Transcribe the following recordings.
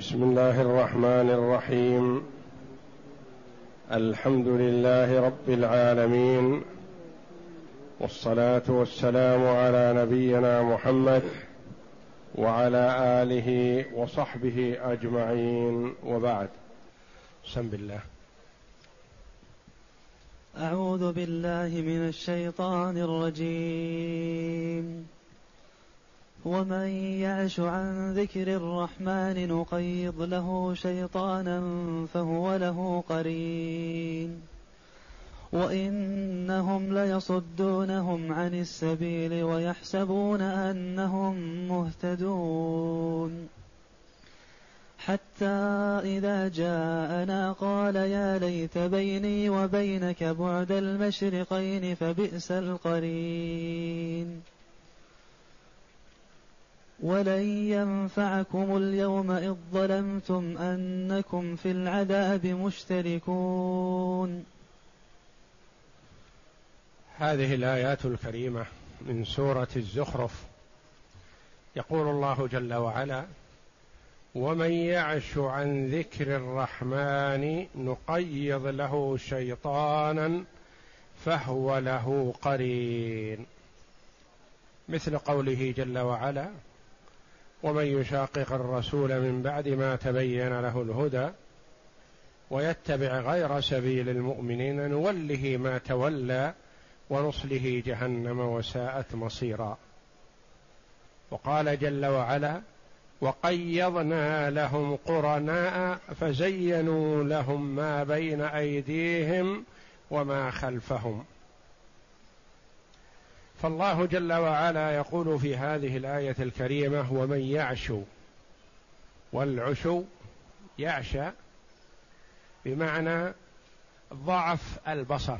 بسم الله الرحمن الرحيم. الحمد لله رب العالمين. والصلاة والسلام على نبينا محمد وعلى آله وصحبه أجمعين. وبعد. سم بالله أعوذ بالله من الشيطان الرجيم. ومن يعش عن ذكر الرحمن نقيض له شيطانا فهو له قرين. وإنهم ليصدونهم عن السبيل ويحسبون أنهم مهتدون. حتى إذا جاءنا قال يا ليت بيني وبينك بعد المشرقين فبئس القرين. ولن ينفعكم اليوم إذ ظلمتم أنكم في العذاب مشتركون. هذه الآيات الكريمة من سورة الزخرف. يقول الله جل وعلا ومن يعش عن ذكر الرحمن نقيض له شيطانا فهو له قرين. مثل قوله جل وعلا ومن يشاقق الرسول من بعد ما تبين له الهدى ويتبع غير سبيل المؤمنين نوله ما تولى ونصله جهنم وساءت مصيرا. وقال جل وعلا وقيضنا لهم قرناء فزينوا لهم ما بين أيديهم وما خلفهم. فالله جل وعلا يقول في هذه الآية الكريمة ومن يعشو والعشو يعشى بمعنى ضعف البصر.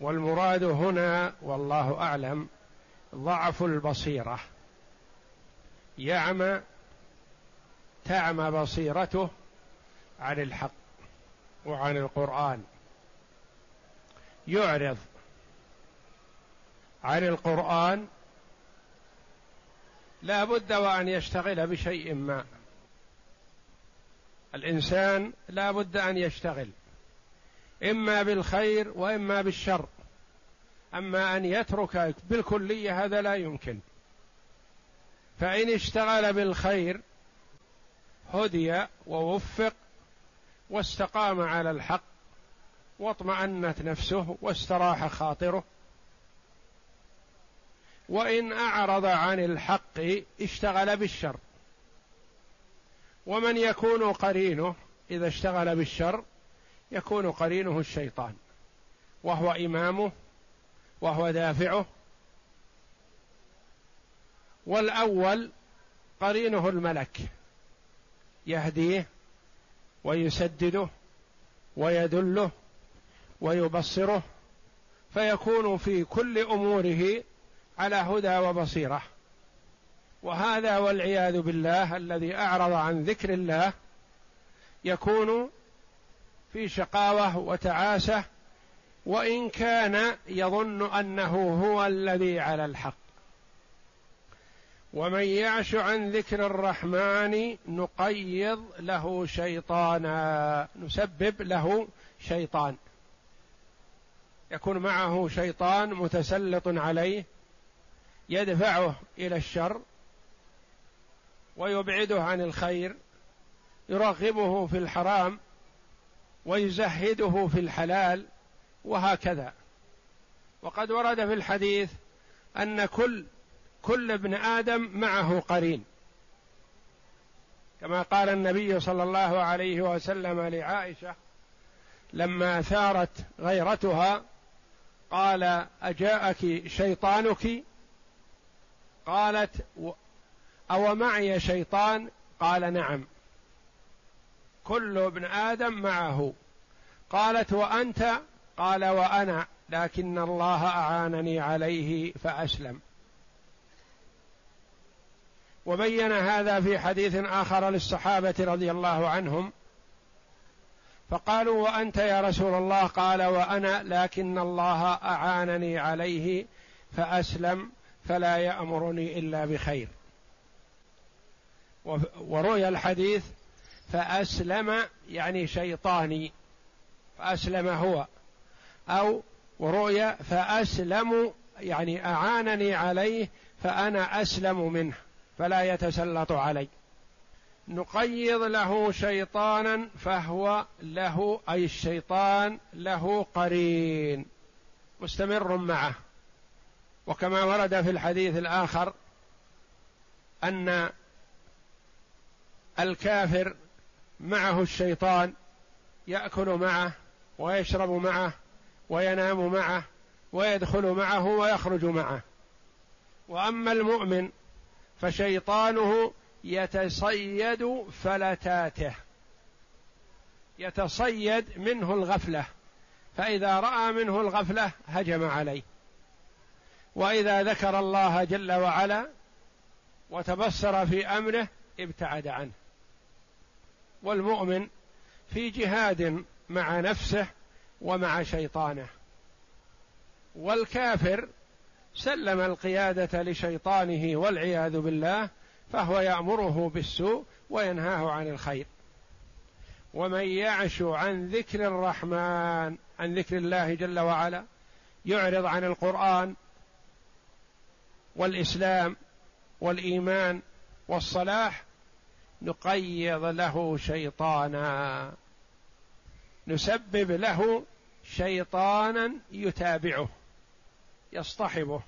والمراد هنا والله أعلم ضعف البصيرة. يعمى تعمى بصيرته عن الحق وعن القرآن. يعرض عن القرآن لا بد وأن يشتغل بشيء ما. الإنسان لا بد أن يشتغل إما بالخير وإما بالشر. أما أن يترك بالكلية هذا لا يمكن. فإن اشتغل بالخير هدي ووفق واستقام على الحق واطمأنت نفسه واستراح خاطره. وإن أعرض عن الحق اشتغل بالشر. ومن يكون قرينه إذا اشتغل بالشر يكون قرينه الشيطان. وهو إمامه وهو دافعه. والأول قرينه الملك. يهديه ويسدده ويدله ويبصره. فيكون في كل أموره على هدى وبصيرة. وهذا والعياذ بالله الذي أعرض عن ذكر الله يكون في شقاوة وتعاسة وإن كان يظن أنه هو الذي على الحق. ومن يعش عن ذكر الرحمن نقيض له شيطانا نسبب له شيطان. يكون معه شيطان متسلط عليه يدفعه إلى الشر ويبعده عن الخير يرغبه في الحرام ويزهده في الحلال وهكذا. وقد ورد في الحديث أن كل كل ابن آدم معه قرين. كما قال النبي صلى الله عليه وسلم لعائشة لما ثارت غيرتها قال أجاءك شيطانك قالت أو معي شيطان؟ قال نعم. كل ابن آدم معه. قالت وأنت؟ قال وأنا لكن الله أعانني عليه فأسلم. وبين هذا في حديث آخر للصحابة رضي الله عنهم. فقالوا وأنت يا رسول الله؟ قال وأنا لكن الله أعانني عليه فأسلم. فلا يأمرني إلا بخير. وروي الحديث فأسلم يعني شيطاني فأسلم هو. أو ورؤيا فأسلم يعني أعانني عليه فأنا أسلم منه فلا يتسلط علي. نقيض له شيطانا فهو له أي الشيطان له قرين مستمر معه. وكما ورد في الحديث الآخر أن الكافر معه الشيطان يأكل معه ويشرب معه وينام معه ويدخل معه ويخرج معه. وأما المؤمن فشيطانه يتصيد فلتاته يتصيد منه الغفلة فإذا رأى منه الغفلة هجم عليه. وإذا ذكر الله جل وعلا وتبصر في أمره ابتعد عنه. والمؤمن في جهاد مع نفسه ومع شيطانه. والكافر سلم القيادة لشيطانه والعياذ بالله فهو يأمره بالسوء وينهاه عن الخير. ومن يعش عن ذكر الرحمن عن ذكر الله جل وعلا يعرض عن القرآن والإسلام والإيمان والصلاح نقيض له شيطانا. نسبب له شيطانا يتابعه يصطحبه.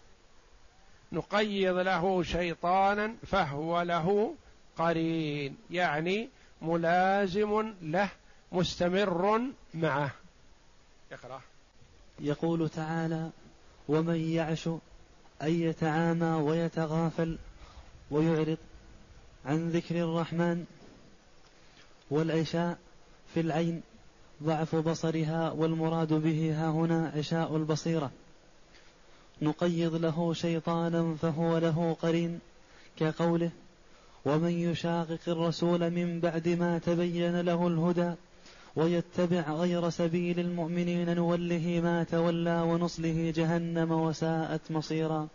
نقيض له شيطانا فهو له قرين يعني ملازم له مستمر معه. اقرأ. يقول تعالى ومن يعش أن يتعامى ويتغافل ويعرض عن ذكر الرحمن والعشاء في العين ضعف بصرها والمراد به ها هنا عشاء البصيرة. نقيض له شيطانا فهو له قرين كقوله ومن يشاقق الرسول من بعد ما تبين له الهدى ويتبع غير سبيل المؤمنين نوله ما تولى ونصله جهنم وساءت مصيرا.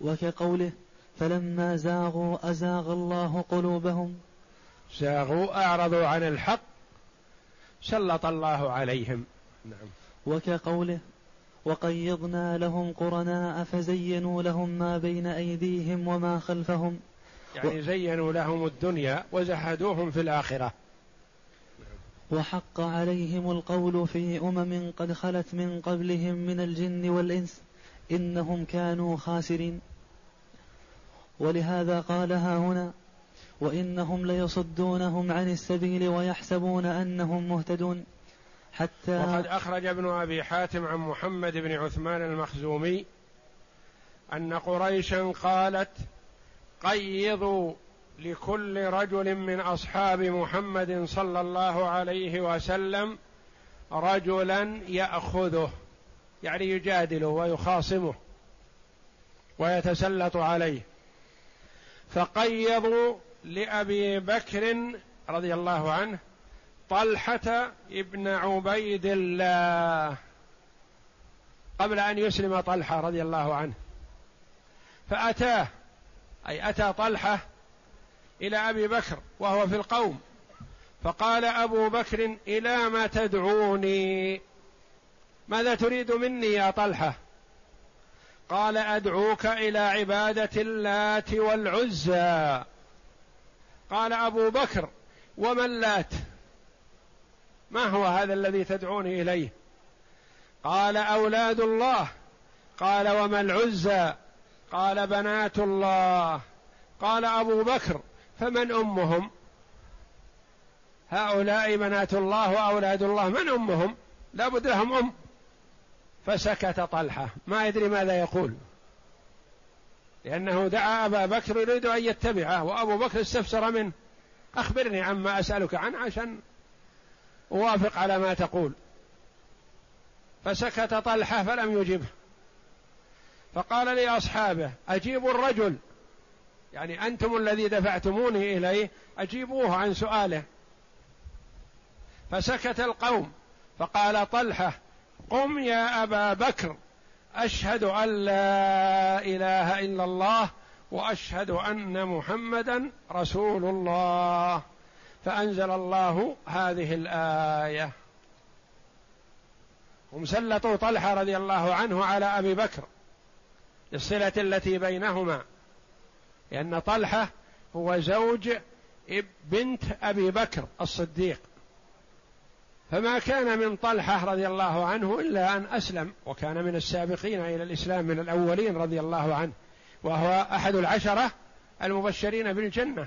وكقوله فلما زاغوا أزاغ الله قلوبهم. زاغوا أعرضوا عن الحق سلط الله عليهم. نعم. وكقوله وقيضنا لهم قرناء فزينوا لهم ما بين أيديهم وما خلفهم. يعني زينوا لهم الدنيا وزهدوهم في الآخرة. وحق عليهم القول في أمم قد خلت من قبلهم من الجن والإنس إنهم كانوا خاسرين. ولهذا قالها هنا وإنهم ليصدونهم عن السبيل ويحسبون أنهم مهتدون. حتى وقد أخرج ابن أبي حاتم عن محمد بن عثمان المخزومي أن قريشا قالت قيضوا لكل رجل من أصحاب محمد صلى الله عليه وسلم رجلا يأخذه يعني يجادله ويخاصمه ويتسلط عليه. فقيضوا لأبي بكر رضي الله عنه طلحة ابن عبيد الله قبل أن يسلم طلحة رضي الله عنه. فأتاه أي أتى طلحة إلى أبي بكر وهو في القوم فقال أبو بكر إلى ما تدعوني؟ ماذا تريد مني يا طلحة؟ قال أدعوك إلى عبادة اللات والعزى. قال أبو بكر وما اللات؟ ما هو هذا الذي تدعوني إليه؟ قال أولاد الله. قال وما العزى؟ قال بنات الله. قال أبو بكر فمن أمهم؟ هؤلاء بنات الله وأولاد الله من أمهم؟ لا بد لهم أم. فسكت طلحة. ما يدري ماذا يقول. لأنه دعا أبا بكر يريد أن يتبعه وأبو بكر استفسر منه. أخبرني عما أسألك عنه عشان أوافق على ما تقول. فسكت طلحة فلم يجبه. فقال لأصحابه أجيبوا الرجل يعني أنتم الذي دفعتموني إليه أجيبوه عن سؤاله. فسكت القوم فقال طلحة قم يا أبا بكر أشهد أن لا إله إلا الله وأشهد أن محمدا رسول الله. فأنزل الله هذه الآية. هم سلطوا طلحة رضي الله عنه على أبي بكر للصلة التي بينهما. لأن طلحة هو زوج بنت أبي بكر الصديق. فما كان من طلحة رضي الله عنه إلا أن أسلم وكان من السابقين إلى الإسلام من الأولين رضي الله عنه وهو أحد العشرة المبشرين بالجنة.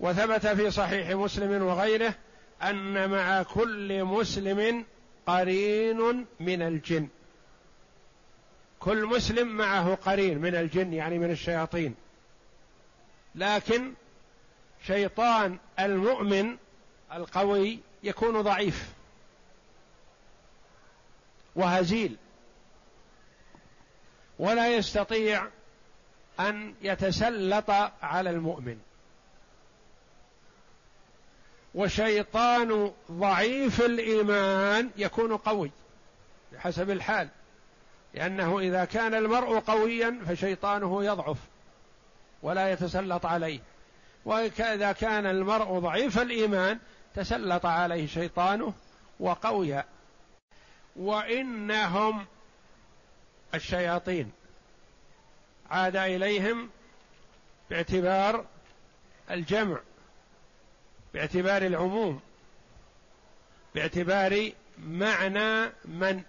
وثبت في صحيح مسلم وغيره أن مع كل مسلم قرين من الجن. كل مسلم معه قرين من الجن يعني من الشياطين. لكن شيطان المؤمن القوي يكون ضعيف وهزيل ولا يستطيع أن يتسلط على المؤمن. وشيطان ضعيف الإيمان يكون قوي بحسب الحال. لأنه إذا كان المرء قويا فشيطانه يضعف ولا يتسلط عليه. وإذا كان المرء ضعيف الإيمان تسلط عليه شيطانه وقوي. وإنهم الشياطين. عاد إليهم باعتبار الجمع باعتبار العموم باعتبار معنى من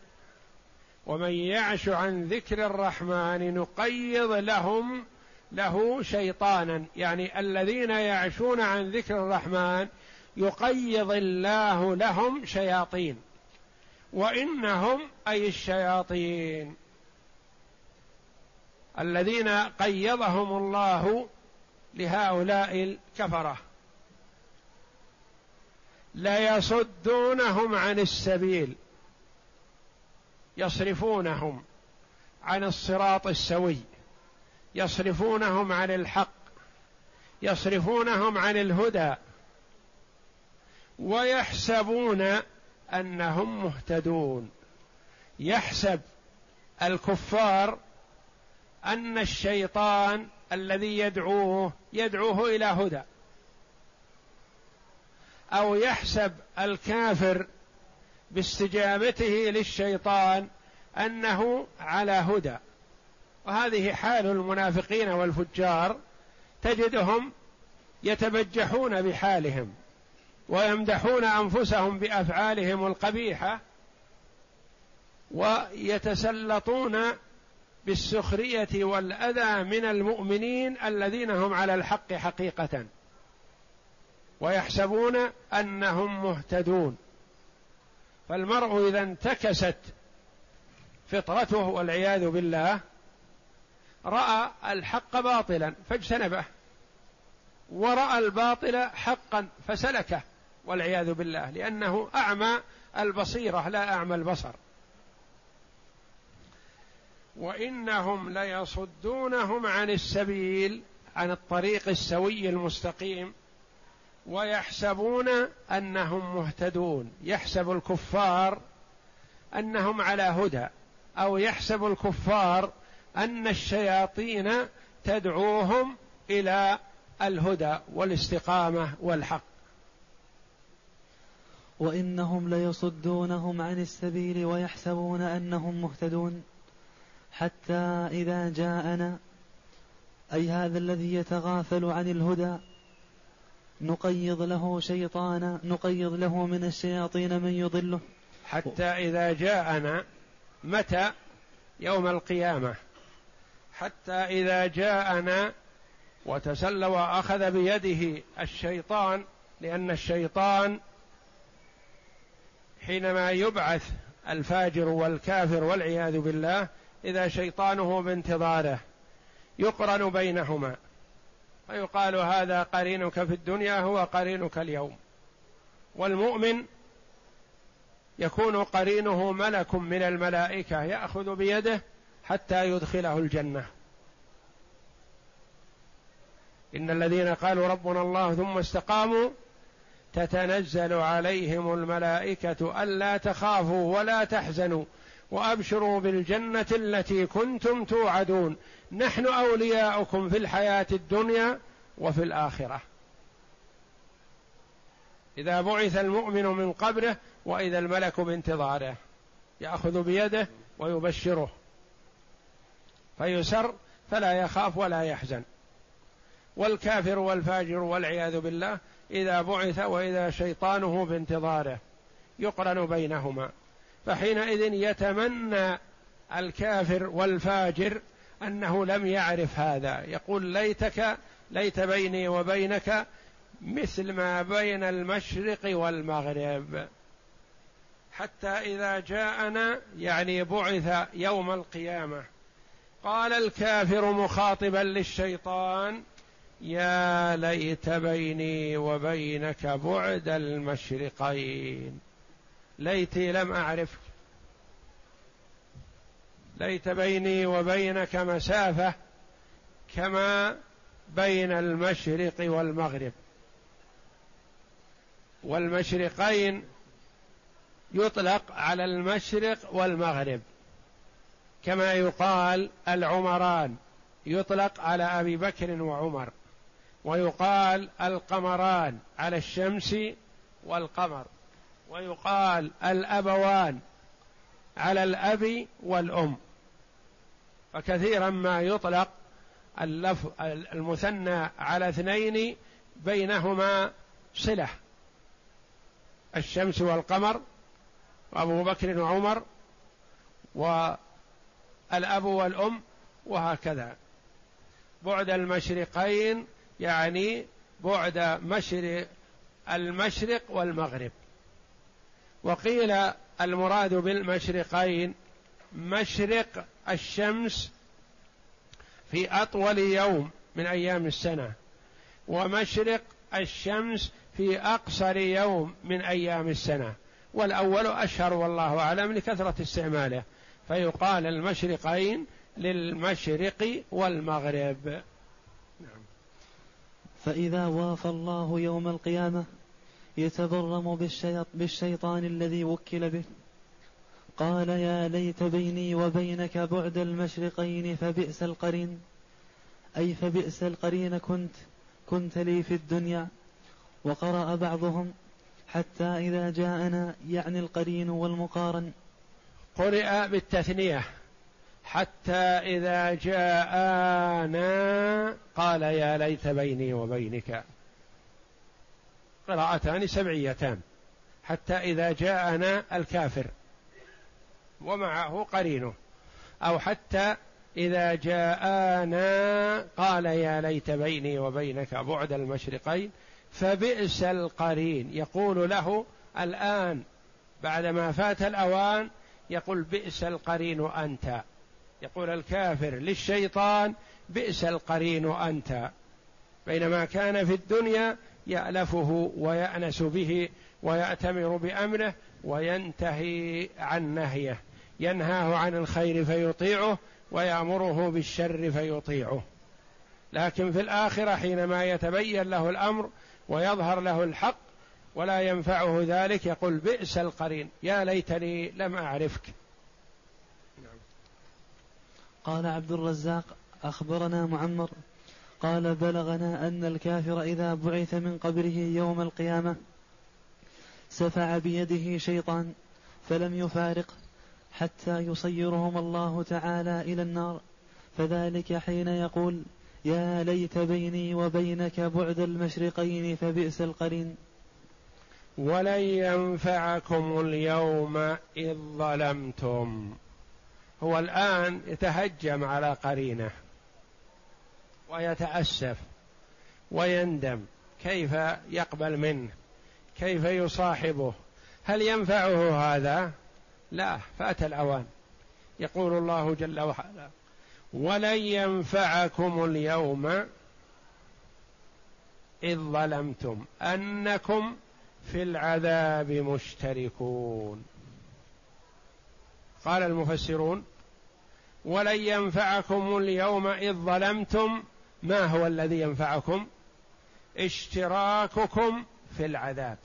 ومن يعش عن ذكر الرحمن نقيض لهم له شيطانا. يعني الذين يعشون عن ذكر الرحمن يقيض الله لهم شياطين. وإنهم أي الشياطين. الذين قيضهم الله لهؤلاء الكفرة. ليصدونهم عن السبيل. يصرفونهم عن الصراط السوي يصرفونهم عن الحق يصرفونهم عن الهدى ويحسبون أنهم مهتدون. يحسب الكفار أن الشيطان الذي يدعوه يدعوه إلى هدى أو يحسب الكافر باستجابته للشيطان أنه على هدى. وهذه حال المنافقين والفجار تجدهم يتبجحون بحالهم ويمدحون أنفسهم بأفعالهم القبيحة ويتسلطون بالسخرية والأذى من المؤمنين الذين هم على الحق حقيقة. ويحسبون أنهم مهتدون. فالمرء إذا انتكست فطرته والعياذ بالله رأى الحق باطلا فاجتنبه ورأى الباطل حقا فسلكه والعياذ بالله لأنه أعمى البصيرة لا أعمى البصر. وإنهم ليصدونهم عن السبيل عن الطريق السوي المستقيم ويحسبون أنهم مهتدون. يحسب الكفار أنهم على هدى أو يحسب الكفار أن الشياطين تدعوهم إلى الهدى والاستقامة والحق. وإنهم ليصدونهم عن السبيل ويحسبون أنهم مهتدون. حتى إذا جاءنا أي هذا الذي يتغافل عن الهدى نقيض له شيطانا نقيض له من الشياطين من يضله. حتى إذا جاءنا متى؟ يوم القيامة. حتى إذا جاءنا وتسلى وأخذ بيده الشيطان لأن الشيطان حينما يبعث الفاجر والكافر والعياذ بالله إذا شيطانه بانتظاره يقرن بينهما. فيقال هذا قرينك في الدنيا هو قرينك اليوم. والمؤمن يكون قرينه ملك من الملائكة يأخذ بيده حتى يدخله الجنة. إن الذين قالوا ربنا الله ثم استقاموا تتنزل عليهم الملائكة ألا تخافوا ولا تحزنوا. وأبشروا بالجنة التي كنتم توعدون. نحن أولياؤكم في الحياة الدنيا وفي الآخرة. إذا بعث المؤمن من قبره وإذا الملك بانتظاره يأخذ بيده ويبشره. فيسر فلا يخاف ولا يحزن. والكافر والفاجر والعياذ بالله إذا بعث وإذا شيطانه بانتظاره يقرن بينهما. فحينئذ يتمنى الكافر والفاجر أنه لم يعرف هذا. يقول ليتك ليت بيني وبينك مثل ما بين المشرق والمغرب. حتى إذا جاءنا يعني بعث يوم القيامة قال الكافر مخاطبا للشيطان يا ليت بيني وبينك بعد المشرقين. ليتي لم اعرفك ليت بيني وبينك مسافة كما بين المشرق والمغرب. والمشرقين يطلق على المشرق والمغرب. كما يقال العمران يطلق على أبي بكر وعمر. ويقال القمران على الشمس والقمر. ويقال الأبوان على الأب والأم. فكثيرا ما يطلق اللف المثنى على اثنين بينهما صلة. الشمس والقمر وأبو بكر وعمر والأب والأم وهكذا. بعد المشرقين يعني بعد مشرق المشرق والمغرب. وقيل المراد بالمشرقين مشرق الشمس في أطول يوم من أيام السنة ومشرق الشمس في أقصر يوم من أيام السنة والأول أشهر والله أعلم لكثرة استعماله فيقال المشرقين للمشرق والمغرب. فإذا وافى الله يوم القيامة يتبرم بالشيط بالشيطان الذي وكل به. قال يا ليت بيني وبينك بعد المشرقين فبئس القرين. أي فبئس القرين كنت كنت لي في الدنيا. وقرأ بعضهم حتى إذا جاءنا يعني القرين والمقارن. قرئ بالتثنية حتى إذا جاءنا قال يا ليت بيني وبينك. قراءتان سبعيتان حتى إذا جاءنا الكافر ومعه قرينه أو حتى إذا جاءنا قال يا ليت بيني وبينك بعد المشرقين فبئس القرين. يقول له الآن بعدما فات الأوان يقول بئس القرين أنت. يقول الكافر للشيطان بئس القرين أنت. بينما كان في الدنيا يألفه ويأنس به ويأتمر بأمره وينتهي عن نهيه. ينهاه عن الخير فيطيعه ويأمره بالشر فيطيعه. لكن في الآخرة حينما يتبين له الأمر ويظهر له الحق ولا ينفعه ذلك يقول بئس القرين يا ليتني لم أعرفك. قال عبد الرزاق أخبرنا معمر قال بلغنا أن الكافر إذا بعث من قبره يوم القيامة سفع بيده شيطان فلم يفارق حتى يصيرهم الله تعالى إلى النار. فذلك حين يقول يا ليت بيني وبينك بعد المشرقين فبئس القرين. ولن ينفعكم اليوم إذ ظلمتم. هو الآن يتهجم على قرينه. ويتأسف ويندم. كيف يقبل منه؟ كيف يصاحبه؟ هل ينفعه هذا؟ لا فات الأوان. يقول الله جل وعلا ولن ينفعكم اليوم إذ ظلمتم أنكم في العذاب مشتركون. قال المفسرون ولن ينفعكم اليوم إذ ظلمتم ما هو الذي ينفعكم؟ اشتراككم في العذاب.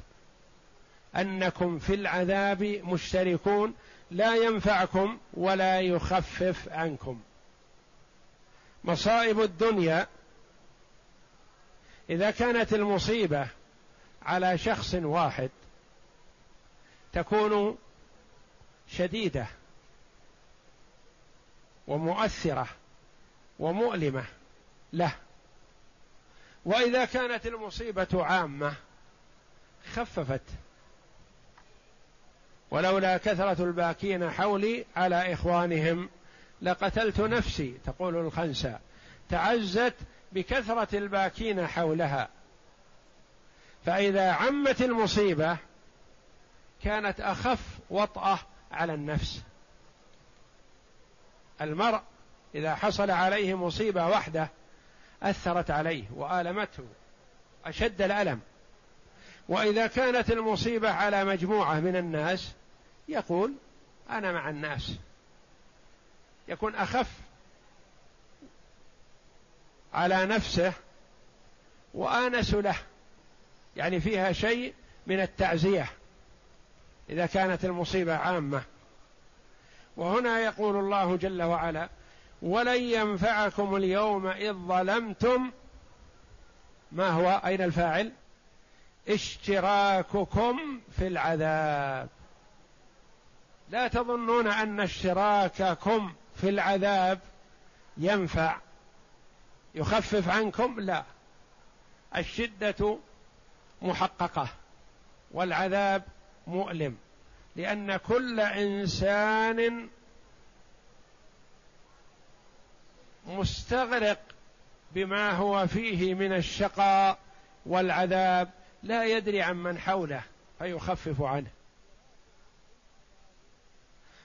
أنكم في العذاب مشتركون لا ينفعكم ولا يخفف عنكم. مصائب الدنيا إذا كانت المصيبة على شخص واحد تكون شديدة ومؤثرة ومؤلمة. له. وإذا كانت المصيبة عامة خففت. ولولا كثرة الباكين حولي على إخوانهم لقتلت نفسي تقول الخنساء. تعزت بكثرة الباكين حولها. فإذا عمت المصيبة كانت أخف وطأة على النفس. المرء إذا حصل عليه مصيبة واحدة أثرت عليه وآلمته أشد الألم. وإذا كانت المصيبة على مجموعة من الناس يقول أنا مع الناس. يكون أخف على نفسه وآنس له. يعني فيها شيء من التعزية إذا كانت المصيبة عامة. وهنا يقول الله جل وعلا ولن ينفعكم اليوم إذ ظلمتم. ما هو؟ أين الفاعل؟ اشتراككم في العذاب. لا تظنون أن اشتراككم في العذاب ينفع. يخفف عنكم؟ لا. الشدة محققة والعذاب مؤلم لأن كل إنسان مستغرق بما هو فيه من الشقاء والعذاب لا يدري عن من حوله فيخفف عنه.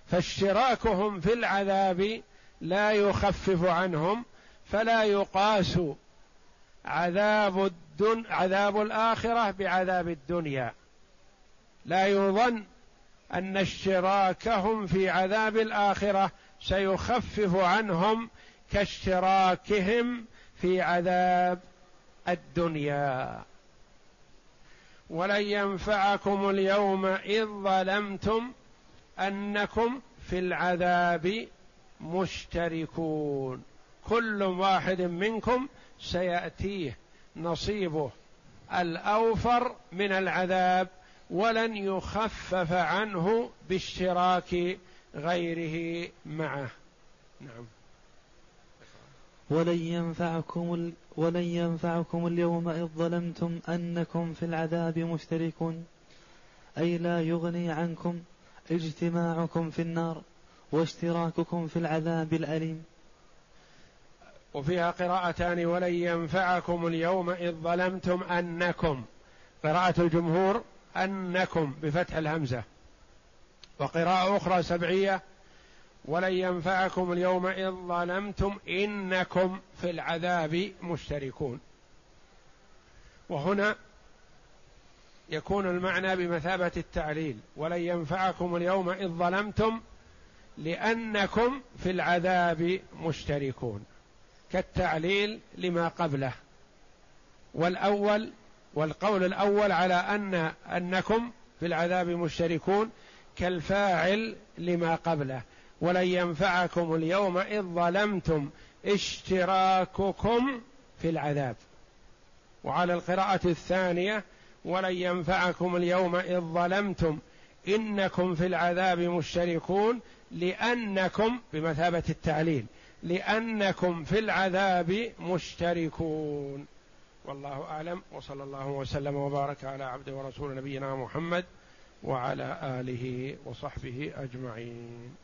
فاشتراكهم في العذاب لا يخفف عنهم فلا يقاس عذاب الدن عذاب الآخرة بعذاب الدنيا. لا يظن أن اشتراكهم في عذاب الآخرة سيخفف عنهم كاشتراكهم في عذاب الدنيا. ولن ينفعكم اليوم إذ ظلمتم أنكم في العذاب مشتركون. كل واحد منكم سيأتيه نصيبه الأوفر من العذاب ولن يخفف عنه باشتراك غيره معه. نعم. ولن ينفعكم ال... ولن ينفعكم اليوم إذ ظلمتم أنكم في العذاب مشتركون. أي لا يغني عنكم اجتماعكم في النار واشتراككم في العذاب الأليم. وفيها قراءتان ولن ينفعكم اليوم إذ ظلمتم أنكم. قراءة الجمهور أنكم بفتح الهمزة. وقراءة أخرى سبعية ولن ينفعكم اليوم إذ ظلمتم إنكم في العذاب مشتركون. وهنا يكون المعنى بمثابة التعليل. ولن ينفعكم اليوم إذ ظلمتم لأنكم في العذاب مشتركون. كالتعليل لما قبله. والأول والقول الأول على أن أنكم في العذاب مشتركون كالفاعل لما قبله. ولن ينفعكم اليوم إذ ظلمتم اشتراككم في العذاب. وعلى القراءة الثانية ولن ينفعكم اليوم إذ ظلمتم إنكم في العذاب مشتركون لأنكم بمثابة التعليل لأنكم في العذاب مشتركون. والله أعلم وصلى الله وسلم وبارك على عبد ورسول نبينا محمد وعلى آله وصحبه أجمعين.